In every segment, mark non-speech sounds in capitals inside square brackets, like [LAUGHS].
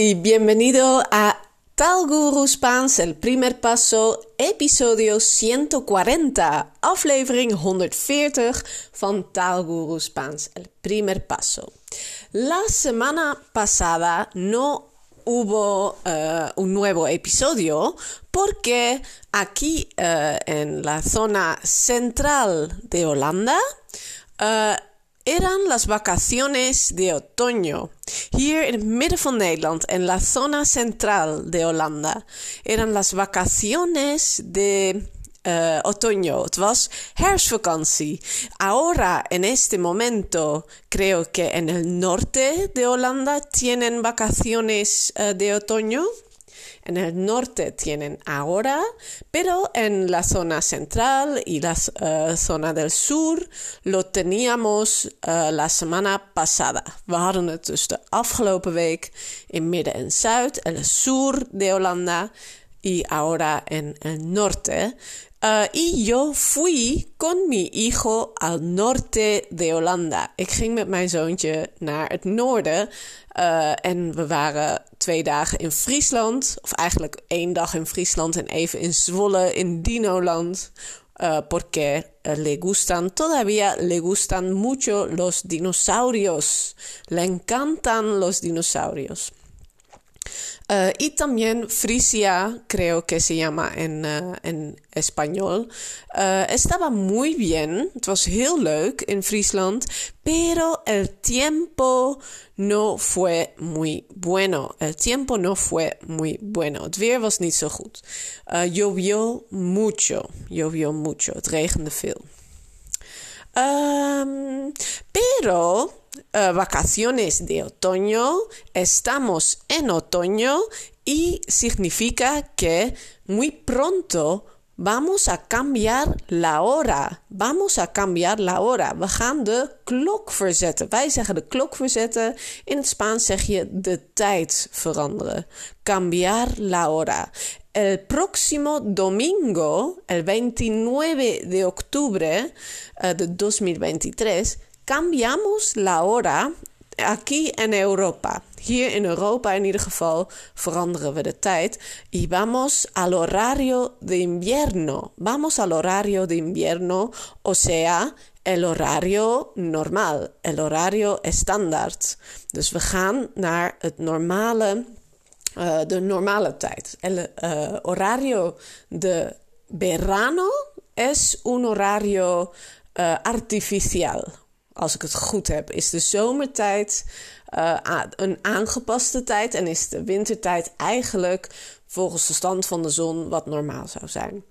y bienvenido a Tal Guru el primer paso, episodio 140, aflevering 140 van Tal Guru Spaans, el primer paso. La semana pasada no hubo uh, un nuevo episodio porque aquí uh, en la zona central de Holanda uh, eran las vacaciones de otoño. Hier in het midden Nederland, en la zona central de Holanda, eran las vacaciones de uh, otoño. Het was herfstvakantie. Ahora, en este momento, creo que en el norte de Holanda tienen vacaciones uh, de otoño. En el norte tienen ahora, pero en la zona central y la uh, zona del sur lo teníamos uh, la semana pasada. We hadden het dus de afgelopen week in midden en zuid, el sur de Holanda y ahora en el norte. Uh, y yo fui con mi hijo al norte de Holanda. Ik ging met mijn zoontje naar het noorden. Uh, en we waren twee dagen in Friesland. Of eigenlijk één dag in Friesland en even in Zwolle in Dinoland. Uh, porque le gustan, todavía le gustan mucho los dinosaurios. Le encantan los dinosaurios. Uh, y también Frisia, creo que se llama en, uh, en español. Uh, estaba muy bien. Het was heel leuk in Friesland. Pero el tiempo no fue muy bueno. El tiempo no fue muy bueno. Het weer was niet zo goed. llovió mucho. Llovió mucho. Het regende veel. Um, pero uh, vacaciones de otoño, estamos en otoño y significa que muy pronto vamos a cambiar la hora. Vamos a cambiar la hora. We gaan de klok verzetten. Wij zeggen de klok verzetten. In het Spaans zeg je de tijd veranderen. Cambiar la hora. El próximo domingo, el 29 de octubre uh, de 2023, cambiamos la hora aquí en Europa. Hier in Europa in ieder geval veranderen we de tijd. Y vamos al horario de invierno. Vamos al horario de invierno, o sea, el horario normal, el horario estándar. Dus we gaan naar het normale, uh, de normale tijd. El uh, horario de verano es un horario uh, artificial als ik het goed heb, is de zomertijd uh, een aangepaste tijd en is de wintertijd eigenlijk volgens de stand van de zon wat normaal zou zijn.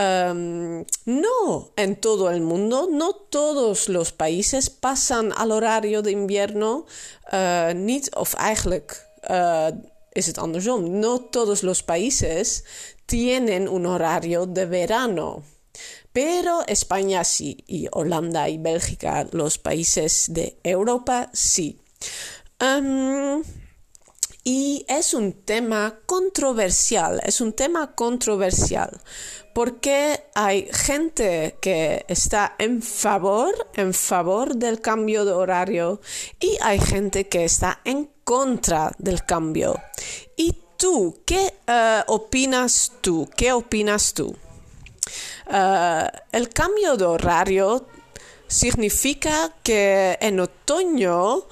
Um, no, en todo el mundo, no todos los países pasan al horario de invierno. Uh, niet, of eigenlijk uh, is het andersom. No todos los países tienen un horario de verano. Pero España sí, y Holanda y Bélgica, los países de Europa, sí. Y es un tema controversial, es un tema controversial, porque hay gente que está en favor, en favor del cambio de horario y hay gente que está en contra del cambio. ¿Y tú, qué uh, opinas tú? ¿Qué opinas tú? Uh, el cambio de horario significa que en otoño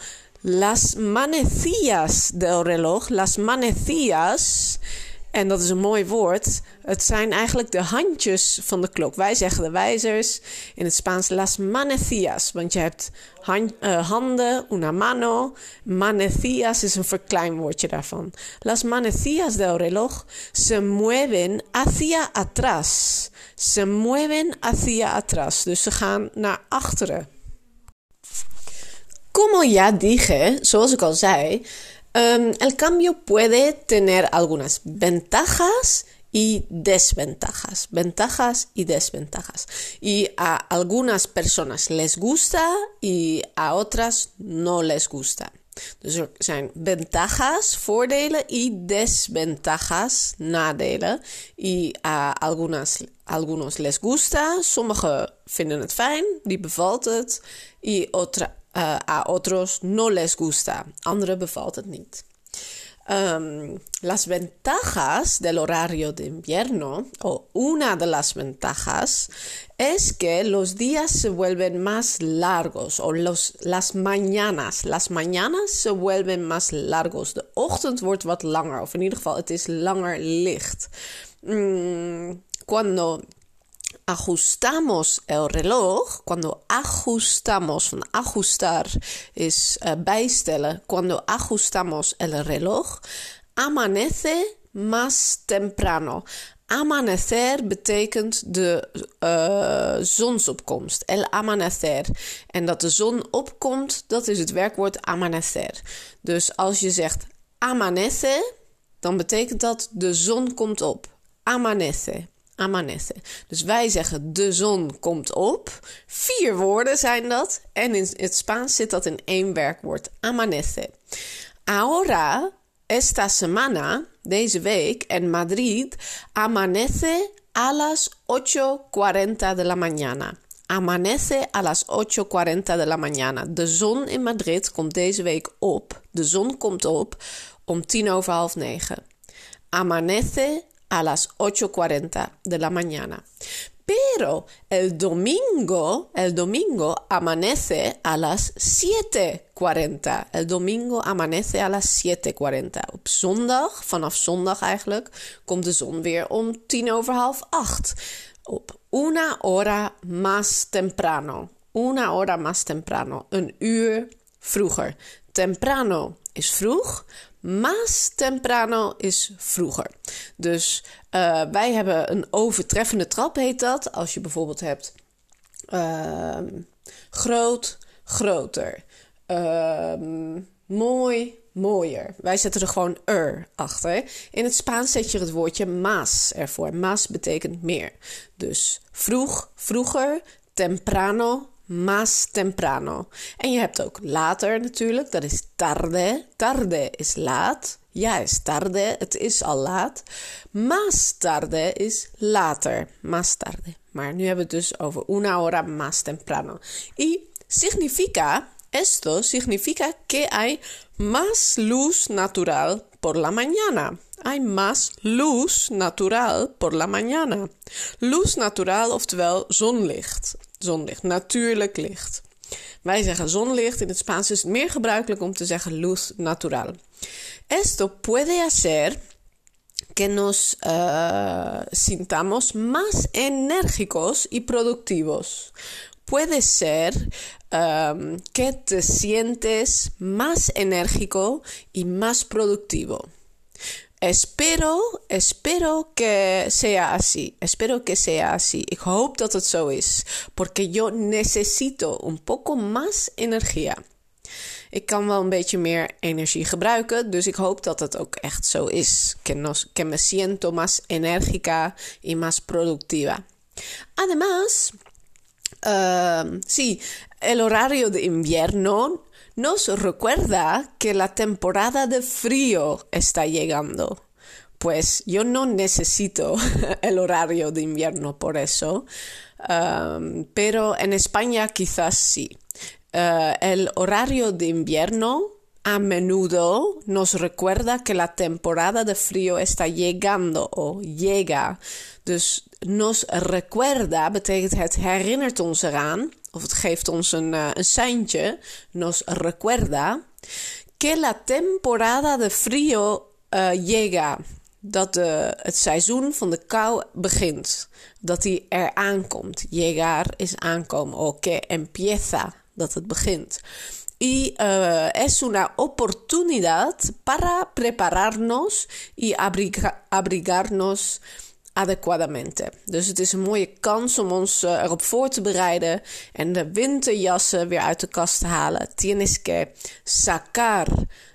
las manecillas del reloj, las manecillas, en dat is een mooi woord, het zijn eigenlijk de handjes van de klok. Wij zeggen de wijzers, in het Spaans las manecillas, want je hebt uh, handen, una mano. Manecillas is een verkleinwoordje daarvan. Las manecillas del reloj se mueven hacia atrás. Se mueven hacia atrás, dus ze gaan naar achteren. Como ya dije, zoals ik al zei, um, el cambio puede tener algunas ventajas y desventajas. Ventajas y desventajas. Y a algunas personas les gusta y a otras no les gusta. Dus er zijn ventajas, voordelen y desventajas, nadelen. Y a algunas, algunos les gusta, sommigen vinden het fijn, die bevalt het. Y otra, uh, a otros no les gusta, anderen bevalt het. Um, las ventajas del horario de invierno, o una de las ventajas, es que los días se vuelven más largos, o las mañanas. Las mañanas se vuelven más largos. De ochtend wordt wat ajustamos el reloj, cuando ajustamos, van ajustar is uh, bijstellen, cuando ajustamos el reloj, amanece más temprano. Amanecer betekent de uh, zonsopkomst, el amanecer. En dat de zon opkomt, dat is het werkwoord amanecer. Dus als je zegt amanece, dan betekent dat de zon komt op. Amanece amanece. Dus wij zeggen de zon komt op. Vier woorden zijn dat. En in het Spaans zit dat in één werkwoord. Amanece. Ahora, esta semana, deze week, en Madrid, amanece a las 8.40 de la mañana. Amanece a las 8.40 de la mañana. De zon in Madrid komt deze week op. De zon komt op om tien over half negen. Amanece a las 8.40 de la mañana. Pero el domingo, el domingo amanece a las 7.40. El domingo amanece a las 7.40. Op zondag, vanaf zondag eigenlijk, komt de zon weer om tien over half acht. Op una hora más temprano. Una hora más temprano. Een uur vroeger. Temprano is vroeg. Más temprano is vroeger. Dus uh, wij hebben een overtreffende trap, heet dat. Als je bijvoorbeeld hebt uh, groot, groter. Uh, mooi, mooier. Wij zetten er gewoon er achter. In het Spaans zet je het woordje más ervoor. Más betekent meer. Dus vroeg, vroeger, temprano, más temprano. En je hebt ook later natuurlijk, dat is tarde. Tarde is laat. Ja, is tarde, het is al laat. Más tarde is later. Más tarde. Maar nu hebben we het dus over una hora más temprano. Y significa, esto significa que hay más luz natural por la mañana. Hay más luz natural por la mañana. Luz natural, oftewel zonlicht zonlicht, natuurlijk licht. Wij zeggen zonlicht, in het Spaans is het meer gebruikelijk om te zeggen luz natural. Esto puede hacer que nos uh, sintamos más enérgicos y productivos. Puede ser um, que te sientes más enérgico y más productivo. Espero, espero que sea así. Espero que sea así. Ik hoop dat het zo is. Porque yo necesito un poco más energía. Ik kan wel een beetje meer energie gebruiken, dus ik hoop dat het ook echt zo is. Que, me siento más enérgica y más productiva. Además, uh, sí, el horario de invierno nos recuerda que la temporada de frío está llegando. Pues yo no necesito [LAUGHS] el horario de invierno por eso, um, pero en España quizás sí. Uh, el horario de invierno a menudo nos recuerda que la temporada de frío está llegando o llega. Dus nos recuerda betekent het herinnert ons eraan of het geeft ons een, uh, een seintje, nos recuerda, que la temporada de frío uh, llega. Dat de, het seizoen van de kou begint. Dat die eraan komt. Llegar is aankomen. O que empieza. Dat het begint. Y uh, es una oportunidad para prepararnos y abriga, abrigarnos adequadamente. Dus het is een mooie kans om ons uh, erop voor te bereiden en de winterjassen weer uit de kast te halen. Tienes que sacar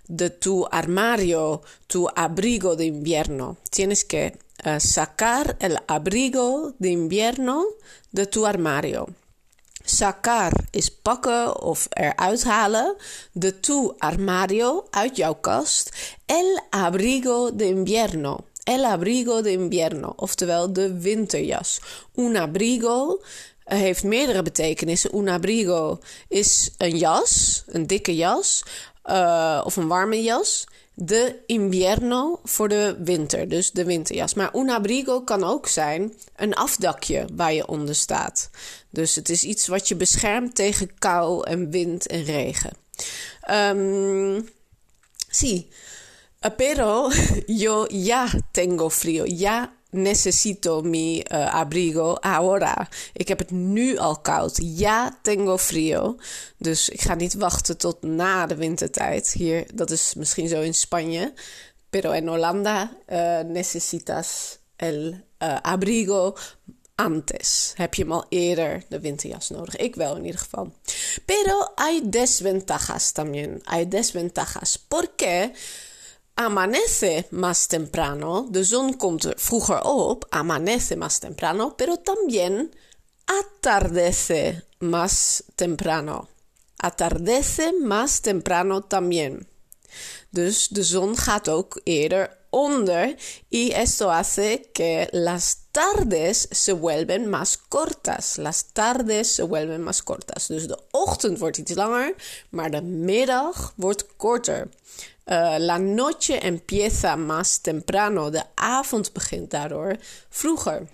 de tu armario tu abrigo de invierno. Tienes que uh, sacar el abrigo de invierno de tu armario. Sacar is pakken of eruit halen. De tu armario uit jouw kast. El abrigo de invierno el abrigo de invierno, oftewel de winterjas. Un abrigo heeft meerdere betekenissen. Un abrigo is een jas, een dikke jas, uh, of een warme jas. de invierno voor de winter, dus de winterjas. Maar un abrigo kan ook zijn een afdakje waar je onder staat. Dus het is iets wat je beschermt tegen kou en wind en regen. Um, sí, pero [LAUGHS] yo ya tengo frío, ya necesito mi uh, abrigo ahora. Ik heb het nu al koud. Ja, tengo frío. Dus ik ga niet wachten tot na de wintertijd. Hier, dat is misschien zo in Spanje. Pero en Holanda uh, necesitas el uh, abrigo antes. Heb je hem al eerder de winterjas nodig? Ik wel in ieder geval. Pero hay desventajas también. Hay desventajas. ¿Por qué? Amanece más temprano, de zon komt vroeger op, amanece más temprano, pero también atardece más temprano. Atardece más temprano también. Dus de zon gaat ook eerder onder y esto hace que las tardes se vuelven más cortas. Las tardes se vuelven más cortas. Dus de ochtend wordt iets langer, maar de middag wordt korter. Uh, la noche empieza más temprano. De avond begint daardoor vroeger.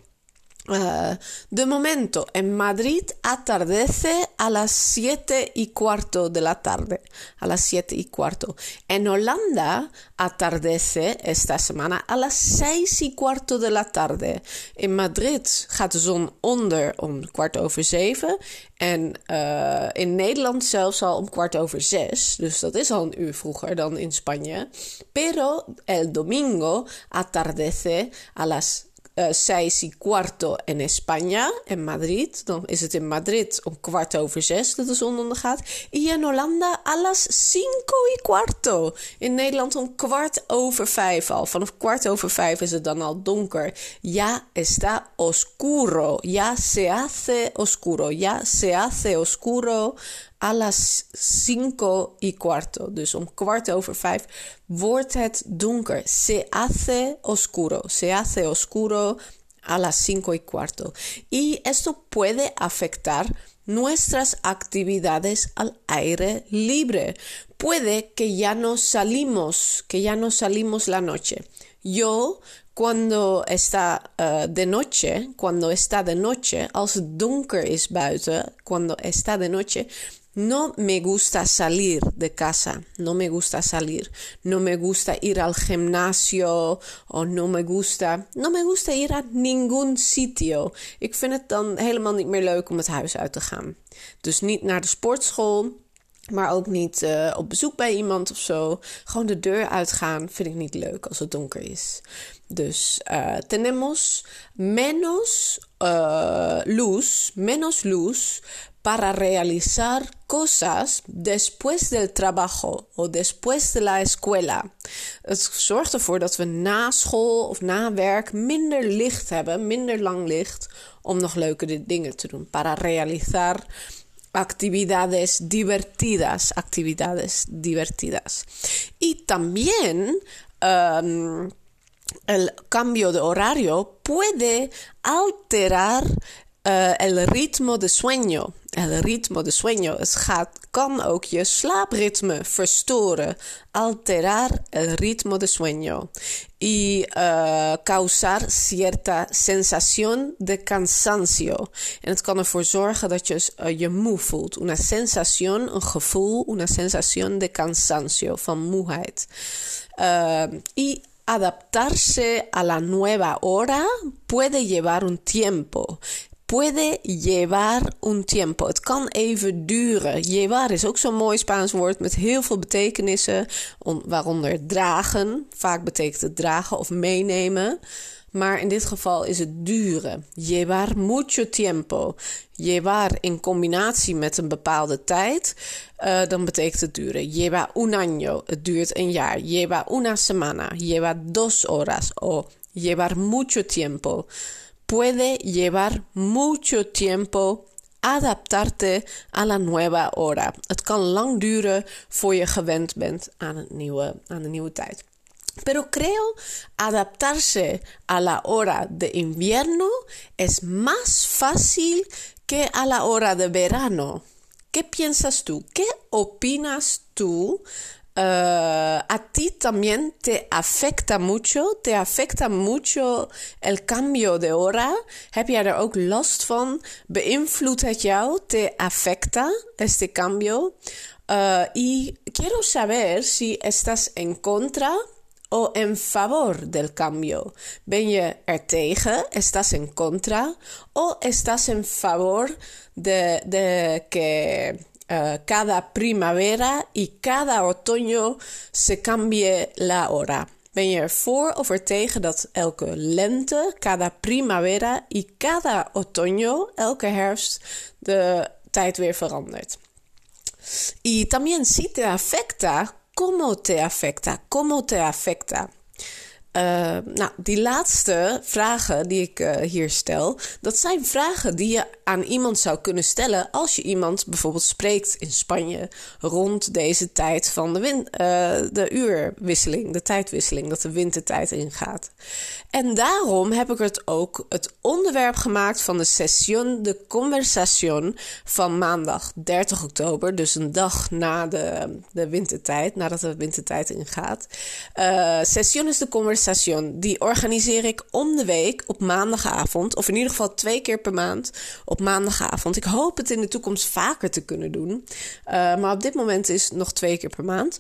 Uh, de momento, en Madrid atardece a las siete y cuarto de la tarde. A las siete y cuarto. En Holanda atardece esta semana a las seis y cuarto de la tarde. In Madrid gaat de zon onder om kwart over zeven. En uh, in Nederland zelfs al om kwart over zes. Dus dat is al een uur vroeger dan in Spanje. Pero el domingo atardece a las uh, seis y cuarto in España, in Madrid. Dan is het in Madrid om kwart over zes dat de zon ondergaat. Y en Holanda a las cinco y cuarto. In Nederland om kwart over vijf al. Vanaf kwart over vijf is het dan al donker. Ya está oscuro. Ya se hace oscuro. Ya se hace oscuro a las cinco y cuarto. Dus om kwart over vijf wordt het donker. Se hace oscuro. Se hace oscuro a las cinco y cuarto. Y esto puede afectar nuestras actividades al aire libre. Puede que ya no salimos, que ya no salimos la noche. Yo cuando está uh, de noche, cuando está de noche, als het donker is buiten, cuando está de noche, no me gusta salir de casa, no me gusta salir, no me gusta ir al gimnasio o no me gusta, no me gusta ir a ningún sitio. Ik vind het dan helemaal niet meer leuk om het huis uit te gaan. Dus niet naar de sportschool, maar ook niet uh, op bezoek bij iemand of zo. Gewoon de deur uitgaan vind ik niet leuk als het donker is. Dus uh, tenemos menos uh, luz, menos luz para realizar cosas después del trabajo o después de la escuela. Het zorgt ervoor dat we na school of na werk minder licht hebben, minder lang licht, om nog leuke dingen te doen. Para realizar actividades divertidas, actividades divertidas. Y también um, el cambio de horario puede alterar uh, el ritmo de sueño. El ritmo de sueño. Het gaat, kan ook je slaapritme verstoren. Alterar el ritmo de sueño. Y uh, causar cierta sensación de cansancio. En het kan ervoor zorgen dat je uh, je moe voelt. Una sensación, een gevoel, una sensación de cansancio, van moeheid. Uh, y adaptarse a la nueva hora puede llevar un tiempo puede llevar un tiempo. Het kan even duren. Llevar is ook zo'n mooi Spaans woord met heel veel betekenissen, waaronder dragen. Vaak betekent het dragen of meenemen. Maar in dit geval is het duren. Llevar mucho tiempo. Llevar in combinatie met een bepaalde tijd, uh, dan betekent het duren. Lleva un año. Het duurt een jaar. Lleva una semana. Lleva dos horas. O llevar mucho tiempo puede llevar mucho tiempo adaptarte a la nueva hora. Het kan lang duren voor je gewend bent aan, het nieuwe, aan de nieuwe tijd. Pero creo adaptarse a la hora de invierno es más fácil que a la hora de verano. ¿Qué piensas tú? ¿Qué opinas tú? Uh, ¿A ti también te afecta mucho, te afecta mucho el cambio de hora. Heb jij er ook last van? Beïnvloedt het jou? Te afecta este cambio? Uh, y quiero saber si estás en contra o en favor del cambio. Ben je er tegen? ¿Estás en contra? ¿O estás en favor de, de que uh, cada primavera y cada otoño se cambie la hora? Ben je er voor of er tegen dat elke lente, cada primavera y cada otoño, elke herfst, de tijd weer verandert? Y también si te afecta ¿Cómo te afecta? ¿Cómo te afecta? Uh, nou, die laatste vragen die ik uh, hier stel, dat zijn vragen die je aan iemand zou kunnen stellen als je iemand bijvoorbeeld spreekt in Spanje rond deze tijd van de, win uh, de uurwisseling, de tijdwisseling, dat de wintertijd ingaat. En daarom heb ik het ook het onderwerp gemaakt van de session de conversation van maandag 30 oktober, dus een dag na de, de wintertijd, nadat de wintertijd ingaat. Session is de conversation, die organiseer ik om de week op maandagavond, of in ieder geval twee keer per maand op maandagavond. Ik hoop het in de toekomst vaker te kunnen doen, uh, maar op dit moment is het nog twee keer per maand.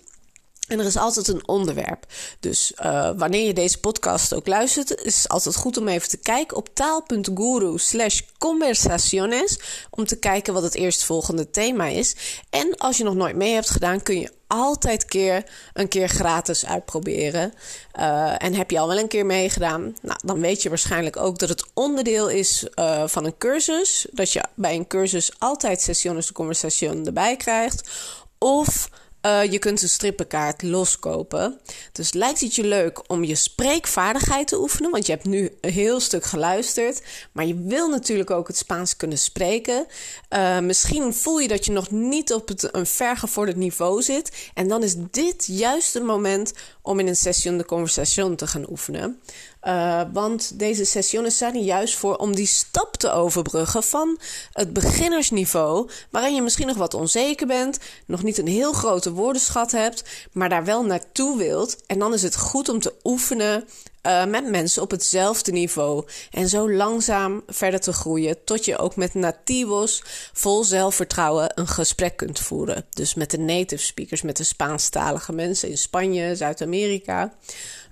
En er is altijd een onderwerp. Dus uh, wanneer je deze podcast ook luistert, is het altijd goed om even te kijken op taal.guru slash conversaciones. Om te kijken wat het eerstvolgende thema is. En als je nog nooit mee hebt gedaan, kun je altijd keer een keer gratis uitproberen. Uh, en heb je al wel een keer meegedaan, nou, dan weet je waarschijnlijk ook dat het onderdeel is uh, van een cursus. Dat je bij een cursus altijd sessiones de conversation erbij krijgt. Of uh, je kunt een strippenkaart loskopen. Dus lijkt het je leuk om je spreekvaardigheid te oefenen? Want je hebt nu een heel stuk geluisterd. Maar je wil natuurlijk ook het Spaans kunnen spreken. Uh, misschien voel je dat je nog niet op het, een vergevorderd niveau zit. En dan is dit juist het moment om in een session de conversation te gaan oefenen. Uh, want deze sessiones zijn er juist voor om die stap te overbruggen van het beginnersniveau, waarin je misschien nog wat onzeker bent, nog niet een heel grote woordenschat hebt, maar daar wel naartoe wilt. En dan is het goed om te oefenen uh, met mensen op hetzelfde niveau. En zo langzaam verder te groeien tot je ook met nativos vol zelfvertrouwen een gesprek kunt voeren. Dus met de native speakers, met de Spaanstalige mensen in Spanje, Zuid-Amerika.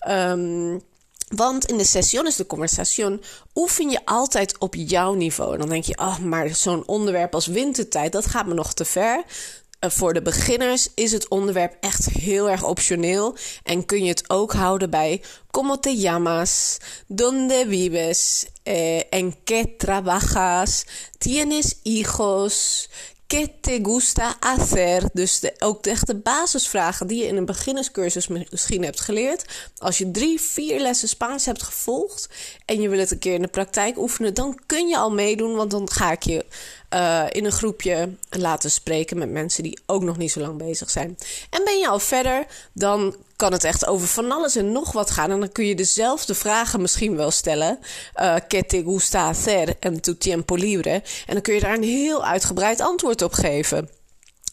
Um, want in de sessiones de conversation oefen je altijd op jouw niveau. En dan denk je, oh, maar zo'n onderwerp als wintertijd, dat gaat me nog te ver. Voor de beginners is het onderwerp echt heel erg optioneel. En kun je het ook houden bij ¿Cómo te llamas? ¿Dónde vives? Eh, ¿En qué trabajas? ¿Tienes hijos? ¿Qué te gusta hacer? Dus de, ook de echte basisvragen die je in een beginnerscursus misschien hebt geleerd. Als je drie, vier lessen Spaans hebt gevolgd en je wil het een keer in de praktijk oefenen, dan kun je al meedoen, want dan ga ik je uh, in een groepje laten spreken met mensen die ook nog niet zo lang bezig zijn. En ben je al verder, dan kan het echt over van alles en nog wat gaan. En dan kun je dezelfde vragen misschien wel stellen. Uh, ¿Qué te gusta hacer en tu tiempo libre? En dan kun je daar een heel uitgebreid antwoord op geven.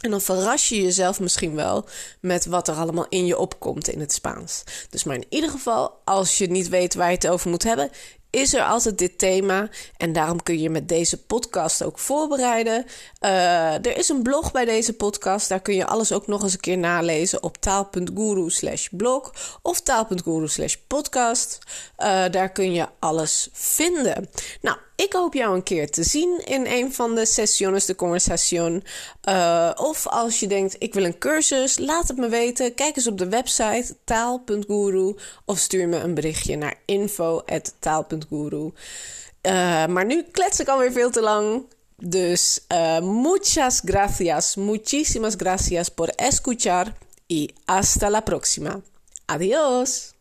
En dan verras je jezelf misschien wel met wat er allemaal in je opkomt in het Spaans. Dus maar in ieder geval, als je niet weet waar je het over moet hebben, is er altijd dit thema. En daarom kun je met deze podcast ook voorbereiden. Uh, er is een blog bij deze podcast. Daar kun je alles ook nog eens een keer nalezen op taal.guru slash blog of taal.guru slash podcast. Uh, daar kun je alles vinden. Nou, ik hoop jou een keer te zien in een van de sessiones de conversation. Uh, of als je denkt, ik wil een cursus, laat het me weten. Kijk eens op de website taal.guru of stuur me een berichtje naar info.taal.guru. Uh, maar nu klets ik alweer veel te lang. Dus uh, muchas gracias, muchísimas gracias por escuchar y hasta la próxima. Adiós.